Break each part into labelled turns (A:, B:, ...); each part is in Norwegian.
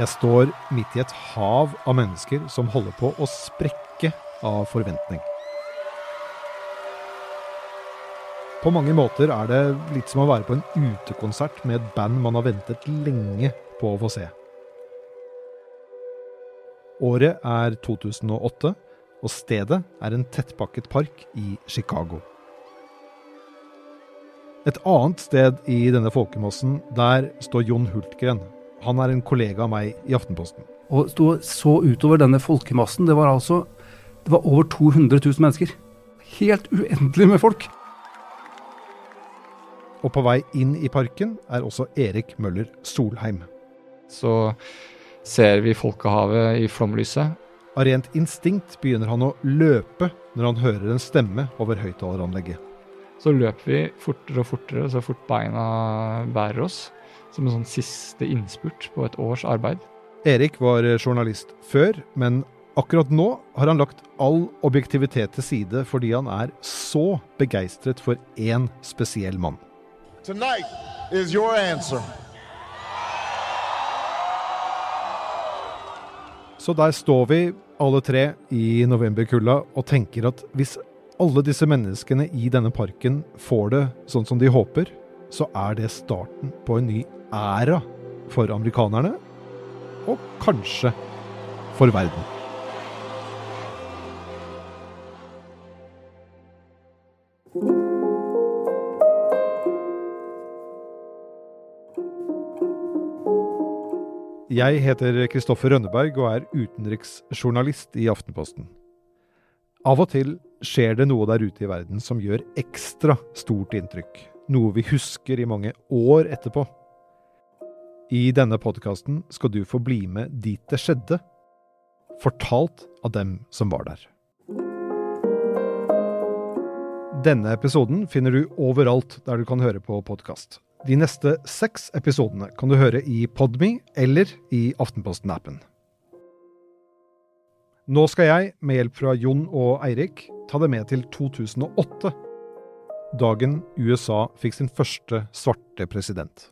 A: Jeg står midt i et hav av mennesker som holder på å sprekke av forventning. På mange måter er det litt som å være på en utekonsert med et band man har ventet lenge på å få se. Året er 2008, og stedet er en tettpakket park i Chicago. Et annet sted i denne folkemassen, der står Jon Hultgren. Han er en kollega av meg i Aftenposten.
B: Og sto så utover denne folkemassen. Det var altså det var over 200 000 mennesker. Helt uendelig med folk.
A: Og på vei inn i parken er også Erik Møller Solheim.
C: Så ser vi folkehavet i flomlyset.
A: Av rent instinkt begynner han å løpe når han hører en stemme over høyttaleranlegget.
C: Så løper vi fortere og fortere så fort beina bærer oss. Som en sånn siste innspurt på et års arbeid.
A: Erik var journalist før, men akkurat nå har han lagt all objektivitet til side fordi han er så begeistret for én spesiell mann.
D: Tonight is your answer.
A: Så der står vi, alle tre, i novemberkulda og tenker at hvis alle disse menneskene i denne parken får det sånn som de håper, så er det starten på en ny æra for amerikanerne, og kanskje for verden. Jeg heter Kristoffer Rønneberg og er utenriksjournalist i Aftenposten. Av og til skjer det noe der ute i verden som gjør ekstra stort inntrykk. Noe vi husker i mange år etterpå. I denne podkasten skal du få bli med dit det skjedde, fortalt av dem som var der. Denne episoden finner du overalt der du kan høre på podkast. De neste seks episodene kan du høre i Podme eller i Aftenposten-appen. Nå skal jeg, med hjelp fra Jon og Eirik, ta det med til 2008. Dagen USA fikk sin første svarte president.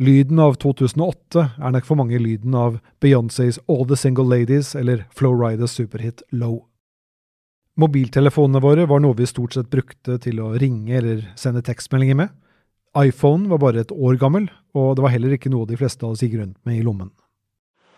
A: Lyden av 2008 er nok for mange lyden av Beyoncés All The Single Ladies eller Flowriders superhit Low. Mobiltelefonene våre var noe vi stort sett brukte til å ringe eller sende tekstmeldinger med. iPhone var bare et år gammel, og det var heller ikke noe de fleste av oss gikk rundt med i lommen.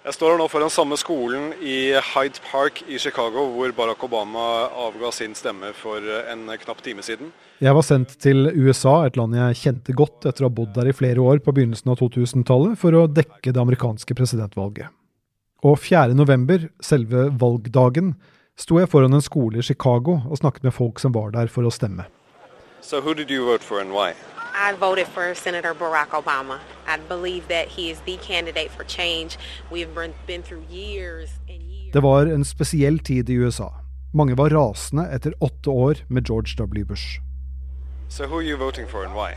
E: Jeg står her nå foran samme skolen i Hyde Park i Chicago, hvor Barack Obama avga sin stemme for en knapp time siden.
A: Jeg var sendt til USA, et land jeg kjente godt etter å ha bodd der i flere år på begynnelsen av 2000-tallet, for å dekke det amerikanske presidentvalget. Og 4. november, selve valgdagen, sto jeg foran en skole i Chicago og snakket med folk som var der for å stemme.
E: So who did you vote for and why?
F: I voted for Senator Barack Obama. I believe that he is the candidate for change. We've been, been through years and years.
A: Det var en spesiell tid i USA. Mange var rasende etter åtte år med George W. Bush.
E: So who are you voting for and why?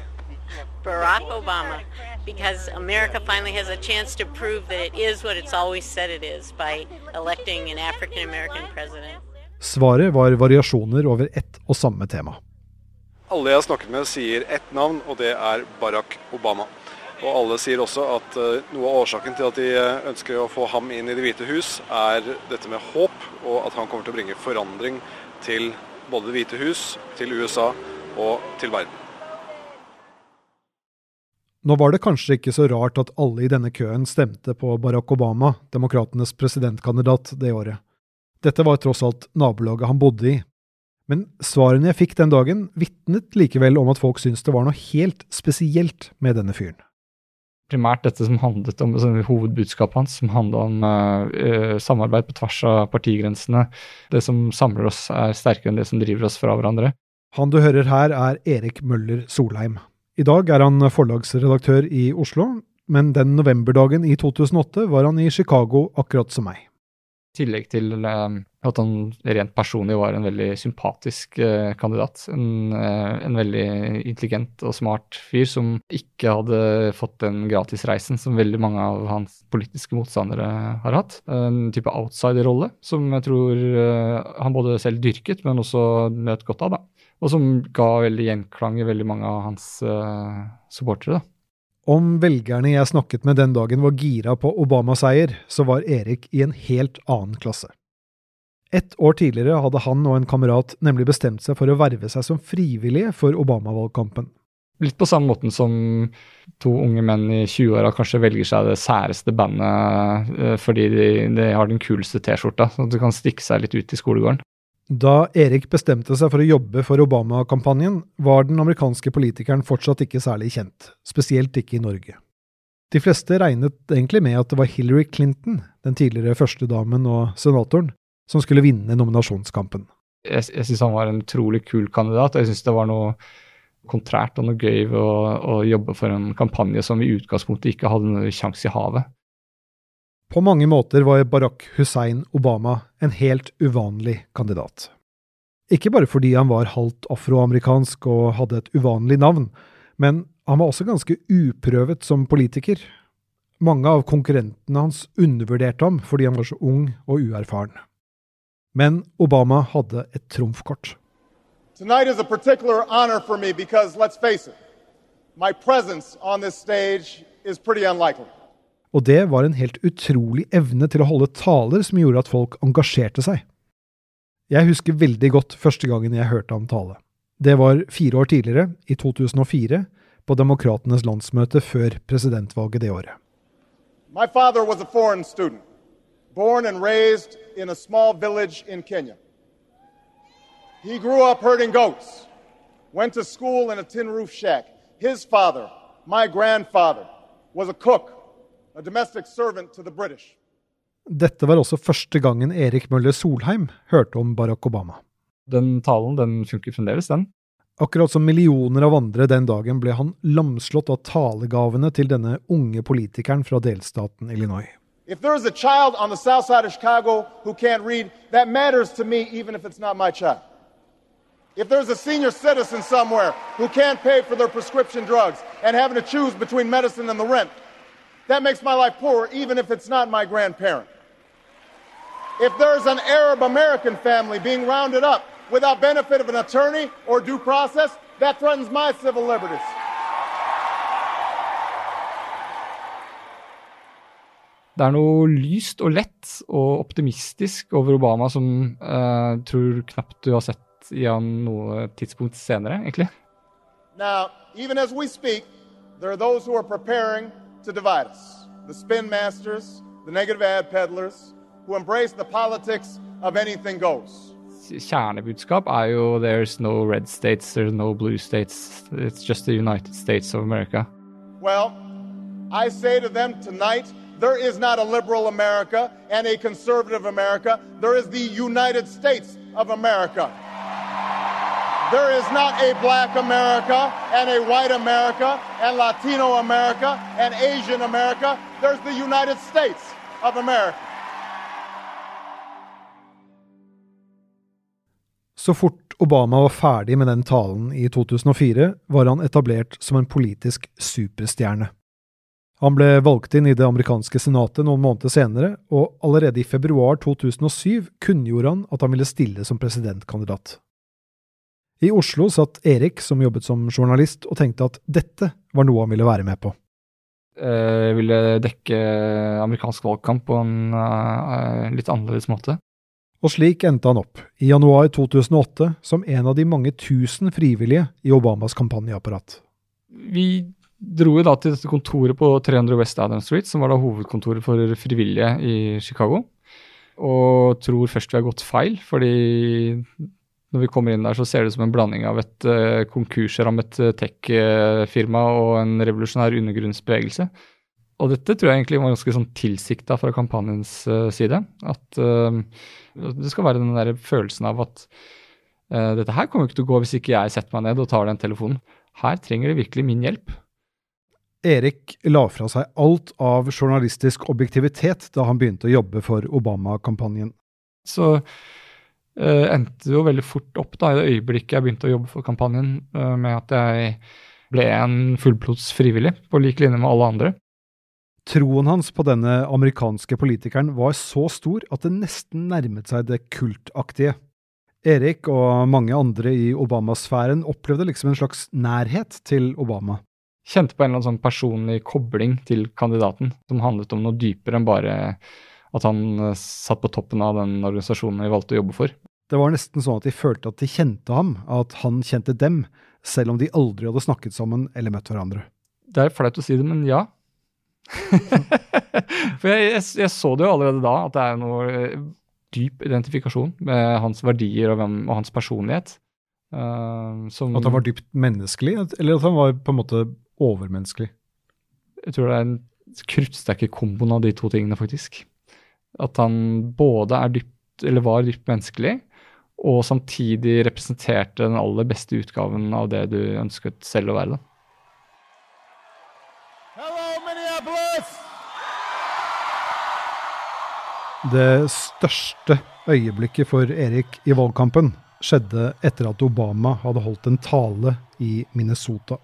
F: Barack Obama, because America finally has a chance to prove that it is what it's always said it is by electing an African American president.
A: Svaret var variasjoner over ett og samme tema.
E: Alle jeg har snakket med sier ett navn, og det er Barack Obama. Og alle sier også at eh, noe av årsaken til at de eh, ønsker å få ham inn i Det hvite hus, er dette med håp, og at han kommer til å bringe forandring til både Det hvite hus, til USA og til verden.
A: Nå var det kanskje ikke så rart at alle i denne køen stemte på Barack Obama, demokratenes presidentkandidat, det året. Dette var tross alt nabolaget han bodde i. Men svarene jeg fikk den dagen, vitnet likevel om at folk syntes det var noe helt spesielt med denne fyren.
C: Primært dette som handlet om sånn, hovedbudskapet hans, som handla om uh, samarbeid på tvers av partigrensene. Det som samler oss, er sterkere enn det som driver oss fra hverandre.
A: Han du hører her, er Erik Møller Solheim. I dag er han forlagsredaktør i Oslo, men den novemberdagen i 2008 var han i Chicago akkurat som meg.
C: I tillegg til uh, at han rent personlig var en veldig sympatisk uh, kandidat. En, uh, en, veldig intelligent og smart fyr som ikke hadde fått den gratisreisen som veldig mange av hans politiske motstandere har hatt. En type outsider-rolle som jeg tror han både selv dyrket, men også nøt godt av. da. og som ga veldig gjenklang i veldig mange av hans supportere.
A: Om velgerne jeg snakket med den dagen var gira på Obama-seier, så var Erik i en helt annen klasse. Ett år tidligere hadde han og en kamerat nemlig bestemt seg for å verve seg som frivillige for Obama-valgkampen.
C: Litt på samme måten som to unge menn i 20-åra kanskje velger seg det særeste bandet eh, fordi de, de har den kuleste T-skjorta, så du kan stikke seg litt ut i skolegården.
A: Da Erik bestemte seg for å jobbe for Obama-kampanjen, var den amerikanske politikeren fortsatt ikke særlig kjent, spesielt ikke i Norge. De fleste regnet egentlig med at det var Hillary Clinton, den tidligere førstedamen og senatoren, som skulle vinne nominasjonskampen.
C: Jeg, jeg syns han var en utrolig kul kandidat, og jeg syns det var noe kontrært og noe gøy ved å, å, jobbe for en kampanje som i utgangspunktet ikke hadde noen sjanse i havet.
A: På mange måter var Barack Hussein Obama en helt uvanlig kandidat. Ikke bare fordi han var halvt afroamerikansk og hadde et uvanlig navn, men han var også ganske uprøvet som politiker. Mange av konkurrentene hans undervurderte ham fordi han var så ung og uerfaren. Men Obama hadde et trumfkort.
D: Tonight is a particular honor for me because, let's face it, my presence on this stage is pretty unlikely.
A: Og det var en helt utrolig evne til å holde taler som gjorde at folk engasjerte seg. Jeg husker veldig godt første gangen jeg hørte ham tale. Det var fire år tidligere, i 2004, på Demokratenes landsmøte før presidentvalget det året.
D: My father was a foreign student, born and raised in a small village in Kenya. He grew up herding goats, went to school in a tin roof shack. His father, my grandfather, was a cook, a domestic servant to the British.
A: Dette var også første gangen Erik Møller Solheim hørte om Barack Obama.
C: Den talen den funker fremdeles, den.
A: Akkurat som millioner av andre den dagen ble han lamslått av talegavene til denne unge politikeren fra delstaten Illinois.
D: If there is a child on the south side of Chicago who can't read, that matters to me even if it's not my child. If there's a senior citizen somewhere who can't pay for their prescription drugs and having to choose between medicine and the rent, that makes my life poorer even if it's not my grandparent. If there's an Arab American family being rounded up without benefit of an attorney or due process, that threatens my civil liberties.
C: Det er noe lyst og lett og optimistisk over Obama som uh, tror knapt du har sett i noe tidspunkt senere, egentlig.
D: Now, even as we speak, there are those who are preparing to divide us. The spin masters, the negative ad peddlers, who embrace the politics of anything goes.
C: Kjernebudskap er jo 'there's no red states, there's no blue states'. It's just the United States of America.
D: Well, I say to them tonight, there is not a liberal America and a conservative America. There is the United States of America. There is not a black America and a white America and Latino America and Asian America. There's the United States of America.
A: Så fort Obama var ferdig med den talen i 2004, var han etablert som en politisk superstjerne. Han ble valgt inn i det amerikanske senatet noen måneder senere, og allerede i februar 2007 kunngjorde han at han ville stille som presidentkandidat. I Oslo satt Erik, som jobbet som journalist, og tenkte at dette var noe han ville være med på.
C: Eh, jeg ville dekke amerikansk valgkamp på en uh, litt annerledes måte.
A: Og slik endte han opp, i januar 2008, som en av de mange tusen frivillige i Obamas kampanjeapparat.
C: Vi dro jo da til dette kontoret på 300 West Adam Street, som var da hovedkontoret for frivillige i Chicago. Og tror først vi har gått feil, fordi når vi kommer inn der, så ser det ut som en blanding av et uh, konkursrammet uh, tech-firma og en revolusjonær undergrunnsbevegelse. Og dette tror jeg egentlig var ganske sånn tilsikta fra kampanjens uh, side. At uh, det skal være den der følelsen av at dette her kommer ikke til å gå hvis ikke jeg setter meg ned og tar den telefonen. Her trenger det virkelig min hjelp.
A: Erik la fra seg alt av journalistisk objektivitet da han begynte å jobbe for Obama-kampanjen.
C: Så uh, endte jo veldig fort opp da, i det øyeblikket jeg begynte å jobbe for kampanjen, uh, med at jeg ble en fullblods frivillig, på lik linje med alle andre.
A: Troen hans på denne amerikanske politikeren var så stor at det nesten nærmet seg det kultaktige. Erik og mange andre i Obama-sfæren opplevde liksom en slags nærhet til Obama.
C: Kjente på en eller annen sånn personlig kobling til kandidaten, som handlet om noe dypere enn bare at han eh, satt på toppen av den organisasjonen vi valgte å jobbe for.
A: Det var nesten sånn at de følte at de kjente ham, at han kjente dem, selv om de aldri hadde snakket sammen eller møtt hverandre.
C: Det er flaut å si det, men ja. For jeg, jeg, jeg, så det jo allerede da, at det er noe eh, dyp identifikasjon med hans verdier og, hvem, og hans personlighet. Uh,
A: som, at han var dypt menneskelig, eller at han var på en måte overmenneskelig?
C: Jeg tror det er en kruttsterke komboen av de to tingene, faktisk. At han både er dypt, eller var dypt menneskelig, og samtidig representerte den aller beste utgaven av det du ønsket selv å være. Da.
A: Det største øyeblikket for Erik i valgkampen skjedde etter at Obama hadde holdt en tale i Minnesota.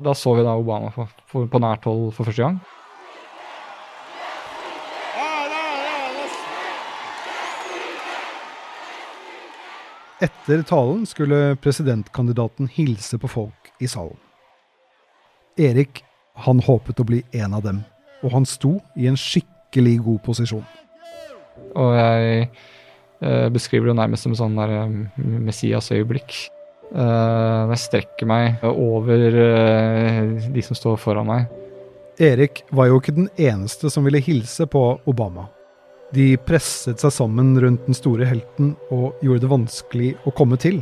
C: Da så vi da Obama på nært hold for første gang.
A: Etter talen skulle presidentkandidaten hilse på folk i salen. Erik han håpet å bli en av dem, og han sto i en skikkelig god posisjon.
C: Og jeg eh, beskriver det nærmest som en sånn eh, Messias-øyeblikk. Uh, jeg strekker meg over uh, de som står foran meg.
A: Erik var jo ikke den eneste som ville hilse på Obama. De presset seg sammen rundt den store helten og gjorde det vanskelig å komme til.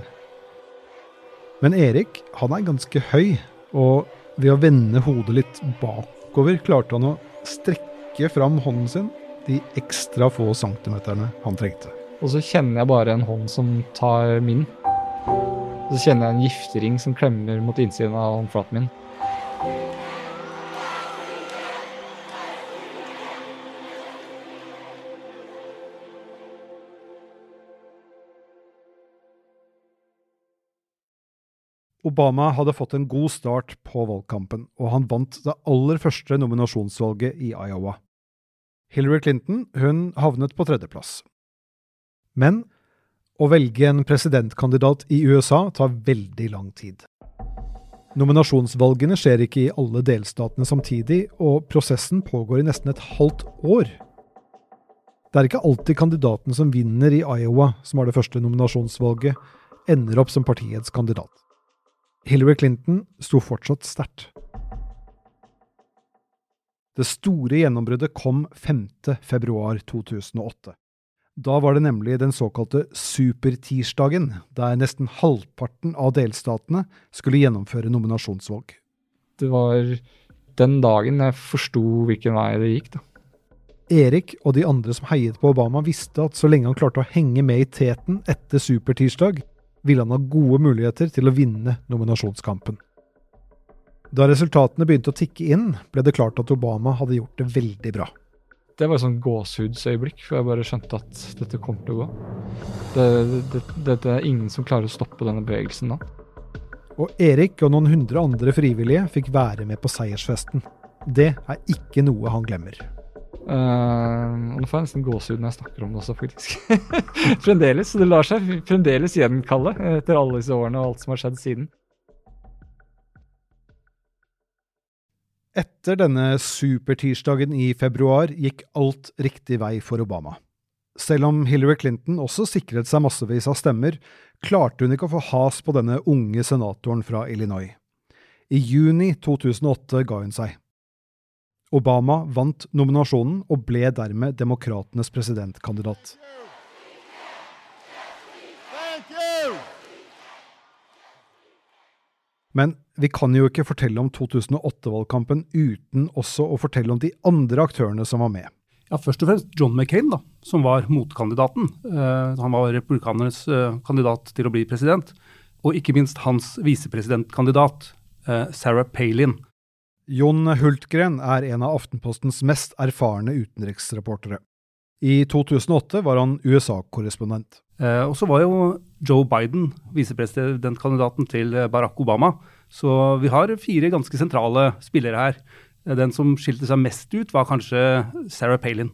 A: Men Erik han er ganske høy, og ved å vende hodet litt bakover klarte han å strekke fram hånden sin de ekstra få centimeterne han trengte.
C: Og så kjenner jeg bare en hånd som tar min. Så kjenner jeg en giftering som klemmer mot innsiden av håndflaten min.
A: Obama hadde fått en god start på valgkampen, og han vant det aller første nominasjonsvalget i Iowa. Hillary Clinton hun havnet på tredjeplass. Men å velge en presidentkandidat i USA tar veldig lang tid. Nominasjonsvalgene skjer ikke i alle delstatene samtidig, og prosessen pågår i nesten et halvt år. Det er ikke alltid kandidaten som vinner i Iowa, som har det første nominasjonsvalget, ender opp som partiets kandidat. Hillary Clinton sto fortsatt sterkt. Det store gjennombruddet kom 5. februar 2008. Da var det nemlig den såkalte supertirsdagen, der nesten halvparten av delstatene skulle gjennomføre nominasjonsvalg.
C: Det var den dagen jeg forsto hvilken vei det gikk, da.
A: Erik og de andre som heiet på Obama, visste at så lenge han klarte å henge med i teten etter supertirsdag, ville han ha gode muligheter til å vinne nominasjonskampen. Da resultatene begynte å tikke inn, ble det klart at Obama hadde gjort det veldig bra
C: det var et sånn gåsehudsøyeblikk, for jeg bare skjønte at dette kommer til å gå. Det, det, det, det, er ingen som klarer å stoppe denne bevegelsen da.
A: Og Erik og noen hundre andre frivillige fikk være med på seiersfesten. Det er ikke noe han glemmer.
C: Uh, nå får jeg nesten gåsehud når jeg snakker om det også, faktisk. fremdeles. Det lar seg fremdeles gjenkalle etter alle disse årene og alt som har skjedd siden.
A: Etter denne supertirsdagen i februar gikk alt riktig vei for Obama. Selv om Hillary Clinton også sikret seg massevis av stemmer, klarte hun ikke å få has på denne unge senatoren fra Illinois. I juni 2008 ga hun seg. Obama vant nominasjonen og ble dermed demokratenes presidentkandidat. Men vi kan jo ikke fortelle om 2008-valgkampen uten også å fortelle om de andre aktørene som var med.
B: Ja, Først og fremst John McCain, da, som var motkandidaten. Uh, han var republikanernes uh, kandidat til å bli president. Og ikke minst hans visepresidentkandidat, uh, Sarah Palin.
A: Jon Hultgren er en av Aftenpostens mest erfarne utenriksreportere. I 2008 var han USA-korrespondent.
B: Eh, og så var jo Joe Biden visepresidentkandidaten til Barack Obama. Så vi har fire ganske sentrale spillere her. Eh, den som skilte seg mest ut, var kanskje Sarah Palin.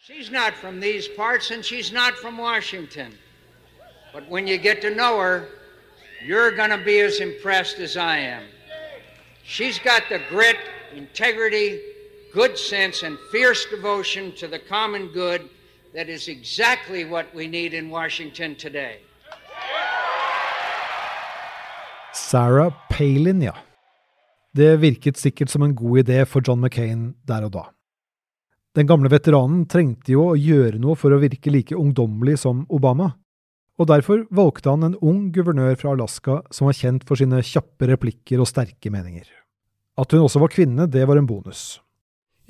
B: She's not from these parts, and she's not from Washington.
G: But when you get to know her, you're going to be as impressed as I am. She's got the grit, integrity, good sense, and fierce devotion to the common good that is exactly what we need in Washington today.
A: Sarah Palin, ja. Det virket sikkert som en god idé for John McCain der og da. Den gamle veteranen trengte jo å gjøre noe for å virke like ungdommelig som Obama, og derfor valgte han en ung guvernør fra Alaska som var kjent for sine kjappe replikker og sterke meninger. At hun også var kvinne, det var en bonus.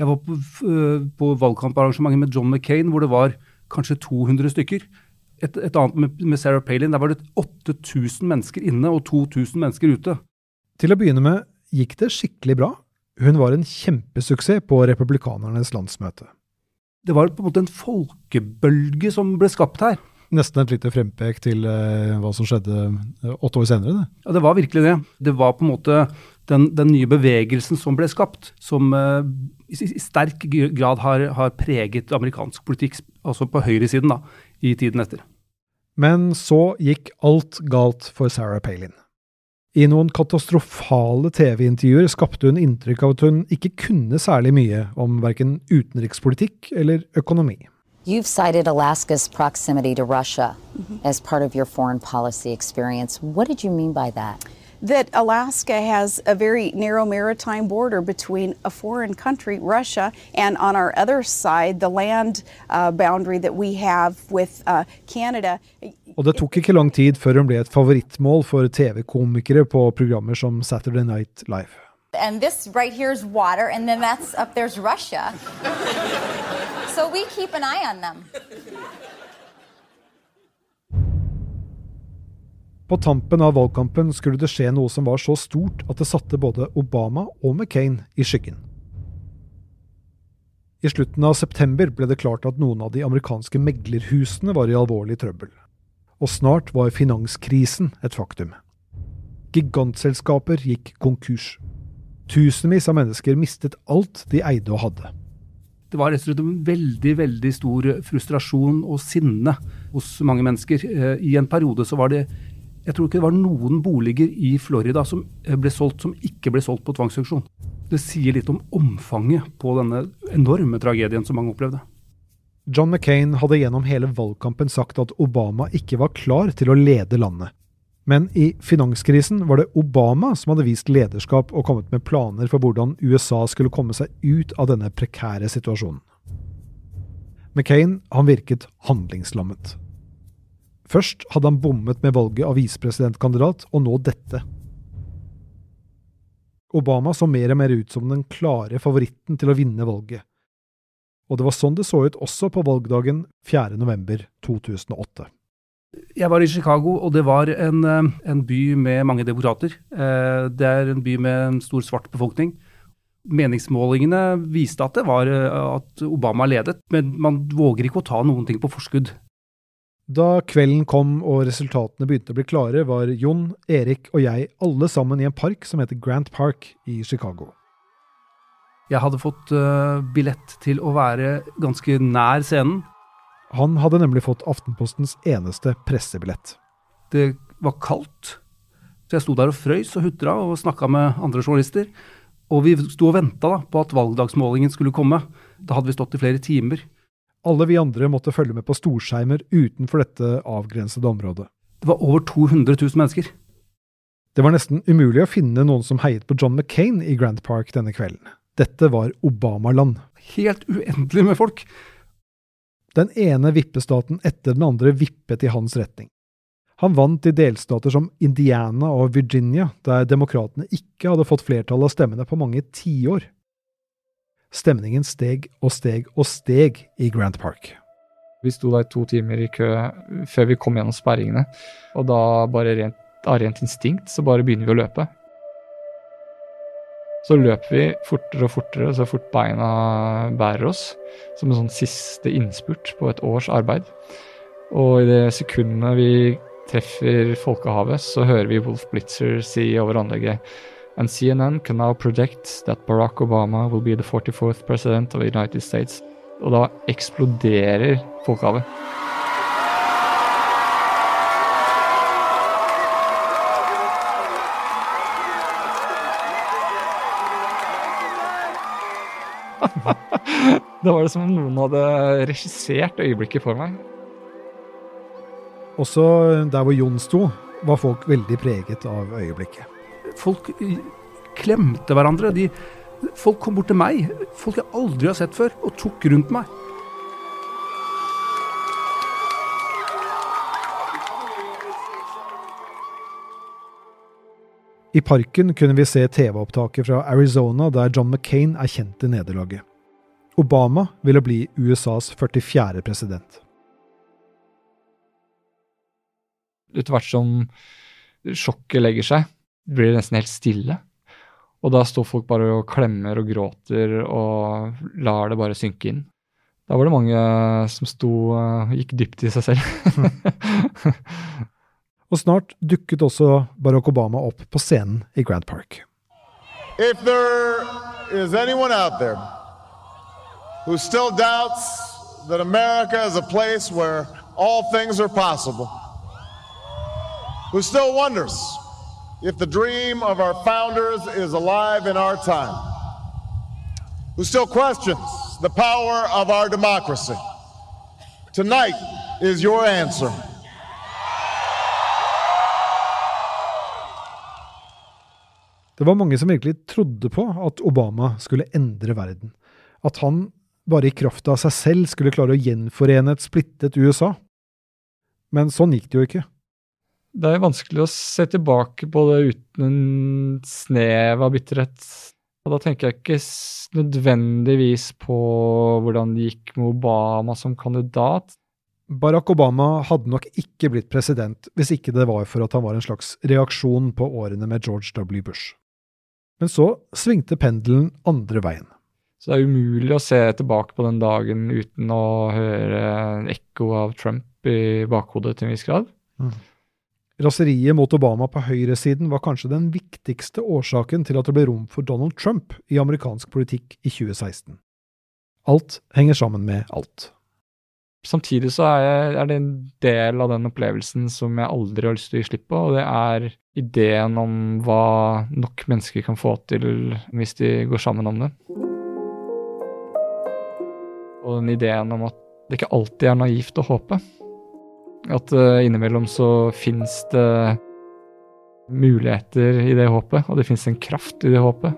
B: Jeg var på, på valgkamparrangementet med John McCain, hvor det var kanskje 200 stykker. Et, et annet med, Sarah Palin, der var det 8000 mennesker inne og 2000 mennesker ute.
A: Til å begynne med gikk det skikkelig bra. Hun var en kjempesuksess på republikanernes landsmøte.
B: Det var på en måte en folkebølge som ble skapt her.
A: Nesten et lite frempek til uh, hva som skjedde uh, åtte år senere? Det.
B: Ja, det var virkelig det. Det var på en måte den, den nye bevegelsen som ble skapt, som uh, i, i, sterk grad har, har, preget amerikansk politikk, altså på høyresiden, da, i tiden etter.
A: Men så gikk alt galt for Sarah Palin. I noen katastrofale TV-intervjuer skapte hun inntrykk av at hun ikke kunne særlig mye om verken utenrikspolitikk eller økonomi.
H: You've cited Alaska's proximity to Russia mm -hmm. as part of your foreign policy experience. What did you mean by that?
I: That Alaska has a very narrow maritime border between a foreign country, Russia, and on our other side, the land uh, boundary that we have with uh, Canada.
A: Og det tok ikke lang tid før hun ble et favorittmål for TV-komikere på programmer som Saturday Night Live.
J: And this right here is water, and then that's up there's Russia. So we keep an eye on them.
A: På tampen av valgkampen skulle det skje noe som var så stort at det satte både Obama og McCain i skyggen. I slutten av september ble det klart at noen av de amerikanske meglerhusene var i alvorlig trøbbel. Og snart var finanskrisen et faktum. Gigantselskaper gikk konkurs. Tusenvis av mennesker mistet alt de eide og hadde.
B: Det var rett og slett en veldig veldig stor frustrasjon og sinne hos mange mennesker. Eh, I en periode så var det Jeg tror ikke det var noen boliger i Florida som eh, ble solgt som ikke ble solgt på tvangsauksjon. Det sier litt om omfanget på denne enorme tragedien som mange opplevde.
A: John McCain hadde gjennom hele valgkampen sagt at Obama ikke var klar til å lede landet. Men i finanskrisen var det Obama som hadde vist lederskap og kommet med planer for hvordan USA skulle komme seg ut av denne prekære situasjonen. McCain han virket handlingslammet. Først hadde han bommet med valget av visepresidentkandidat, og nå dette. Obama så mer og mer ut som den klare favoritten til å vinne valget. Og det var sånn det så ut også på valgdagen 4.11.2008.
B: Jeg var i Chicago, og det var en, eh, en by med mange demokrater. Eh, det er en by med en stor svart befolkning. Meningsmålingene viste at det var eh, at Obama ledet, men man våger ikke å ta noen ting på forskudd.
A: Da kvelden kom og resultatene begynte å bli klare, var Jon, Erik og jeg alle sammen i en park som heter Grant Park i Chicago.
B: Jeg hadde fått billett til å være ganske nær scenen,
A: han hadde nemlig fått Aftenpostens eneste pressebillett.
B: Det var kaldt, så jeg sto der og frøys og hutra og snakka med andre journalister. Og vi sto og venta på at valgdagsmålingen skulle komme. Da hadde vi stått i flere timer.
A: Alle vi andre måtte følge med på storskjermer utenfor dette avgrensede området.
B: Det var over 200 000 mennesker.
A: Det var nesten umulig å finne noen som heiet på John McCain i Grand Park denne kvelden. Dette var Obama-land.
B: Helt uendelig med folk.
A: Den ene vippestaten etter den andre vippet i hans retning. Han vant i delstater som Indiana og Virginia, der demokratene ikke hadde fått flertall av stemmene på mange tiår. Stemningen steg og steg og steg i Grant Park.
C: Vi sto der to timer i kø før vi kom gjennom sperringene, og da bare rent, av rent instinkt så bare begynner vi å løpe. Så løper vi fortere og fortere så fort beina bærer oss, som en sånn siste innspurt på et års arbeid. Og i det sekundet vi treffer folkehavet, så hører vi Wolf Blitzer si over anlegget And CNN can now project that Barack Obama will be the 44th president of the United States. Og da eksploderer folkehavet. det var det som om noen hadde regissert øyeblikket for meg.
A: Også der hvor Jon sto, var folk veldig preget av øyeblikket.
B: Folk klemte hverandre. De, folk kom bort til meg, folk jeg aldri har sett før, og tok rundt meg.
A: I parken kunne vi se TV-opptaket fra Arizona der John McCain erkjente nederlaget. Obama ville bli USAs 44. president.
C: Etter hvert som sjokket legger seg, blir det nesten helt stille. Og da står folk bare og klemmer og gråter og lar det bare synke inn. Da var det mange som sto og gikk dypt i seg selv.
A: Og snart dukket også Barack Obama opp på scenen i Grand Park.
D: If there is anyone out there who still doubts that America is a place where all things are possible, who still wonders if the dream of our founders is alive in our time, who still questions the power of our democracy, tonight is your answer.
A: Det var mange som virkelig trodde på at Obama skulle endre verden. At han bare i kraft av seg selv skulle klare å gjenforene et splittet USA. Men sånn gikk det jo ikke.
C: Det er vanskelig å se tilbake på det uten en snev av bitterhet. Og da tenker jeg ikke nødvendigvis på hvordan det gikk med Obama som kandidat.
A: Barack Obama hadde nok ikke blitt president hvis ikke det var for at han var en slags reaksjon på årene med George W. Bush. Men så svingte pendelen andre veien.
C: Så det er umulig å se tilbake på den dagen uten å høre ekko av Trump i bakhodet til en viss grad. Mm.
A: Raseriet mot Obama på høyresiden var kanskje den viktigste årsaken til at det ble rom for Donald Trump i amerikansk politikk i 2016. Alt henger sammen med alt.
C: Samtidig så er, jeg, er, det en del av den opplevelsen som jeg aldri har lyst til å gi slipp på, og det er ideen om hva nok mennesker kan få til hvis de går sammen om det. Og den ideen om at det ikke alltid er naivt å håpe. At uh, innimellom så fins det muligheter i det håpet, og det fins en kraft i det håpet.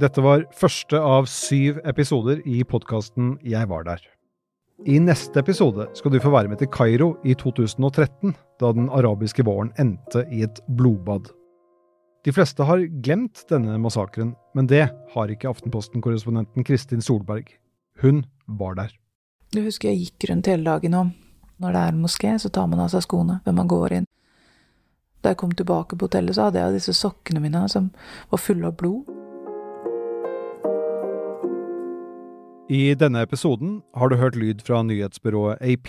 A: Dette var første av syv episoder i podkasten Jeg var der. I neste episode skal du få være med til Kairo i 2013, da den arabiske våren endte i et blodbad. De fleste har glemt denne massakren, men det har ikke Aftenposten-korrespondenten Kristin Solberg. Hun var der.
K: Du husker jeg gikk rundt hele dagen om. Når det er en moské, så tar man av seg skoene før man går inn. Da jeg kom tilbake på hotellet, så hadde jeg disse sokkene mine som var fulle av blod.
A: I denne episoden har du hørt lyd fra nyhetsbyrået AP,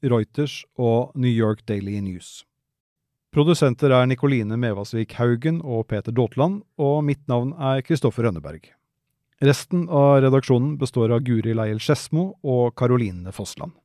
A: Reuters og New York Daily News. Produsenter er Nikoline Mevasvik Haugen og Peter Daatland, og mitt navn er Kristoffer Rønneberg. Resten av redaksjonen består av Guri Leiel Skedsmo og Karoline Fossland.